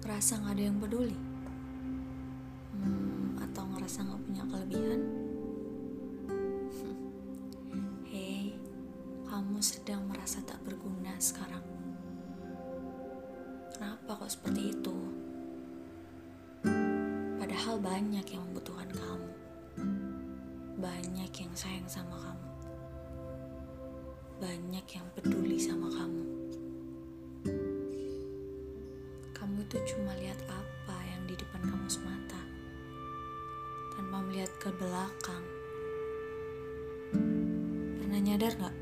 ngerasa gak ada yang peduli? Hmm, atau ngerasa gak punya kelebihan? Hei, kamu sedang merasa tak berguna sekarang. Kenapa kok seperti itu? Padahal banyak yang membutuhkan kamu. Banyak yang sayang sama kamu. Banyak yang peduli sama kamu. Itu cuma lihat apa yang di depan kamu semata. Tanpa melihat ke belakang. Pernah nyadar gak?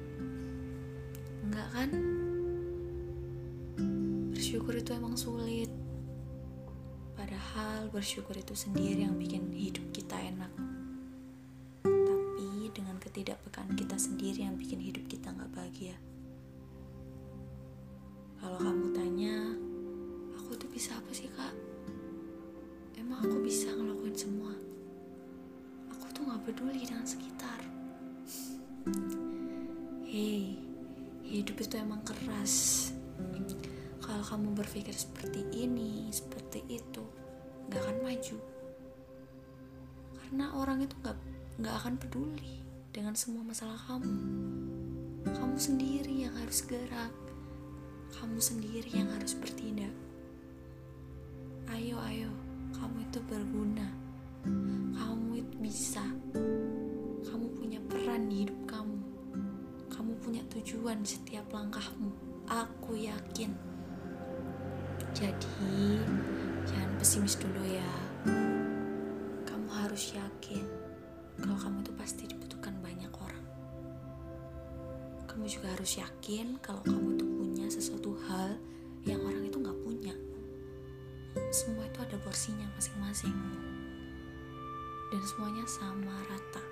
Enggak kan? Bersyukur itu emang sulit. Padahal bersyukur itu sendiri yang bikin hidup kita enak. Tapi dengan ketidakpekaan kita sendiri yang bikin hidup kita nggak bahagia. Kalau kamu tanya, peduli dengan sekitar. Hei, hidup itu emang keras. Kalau kamu berpikir seperti ini, seperti itu, gak akan maju. Karena orang itu gak, gak akan peduli dengan semua masalah kamu. Kamu sendiri yang harus gerak. Kamu sendiri yang harus bertindak. Ayo, ayo, kamu itu berguna. Kamu di hidup kamu. Kamu punya tujuan setiap langkahmu. Aku yakin. Jadi, jangan pesimis dulu ya. Kamu harus yakin kalau kamu itu pasti dibutuhkan banyak orang. Kamu juga harus yakin kalau kamu itu punya sesuatu hal yang orang itu nggak punya. Semua itu ada porsinya masing-masing. Dan semuanya sama rata.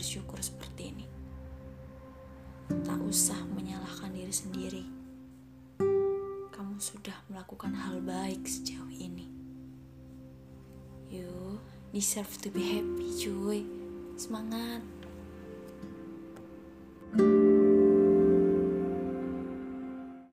Bersyukur seperti ini. Tak usah menyalahkan diri sendiri. Kamu sudah melakukan hal baik sejauh ini. You deserve to be happy, cuy. Semangat.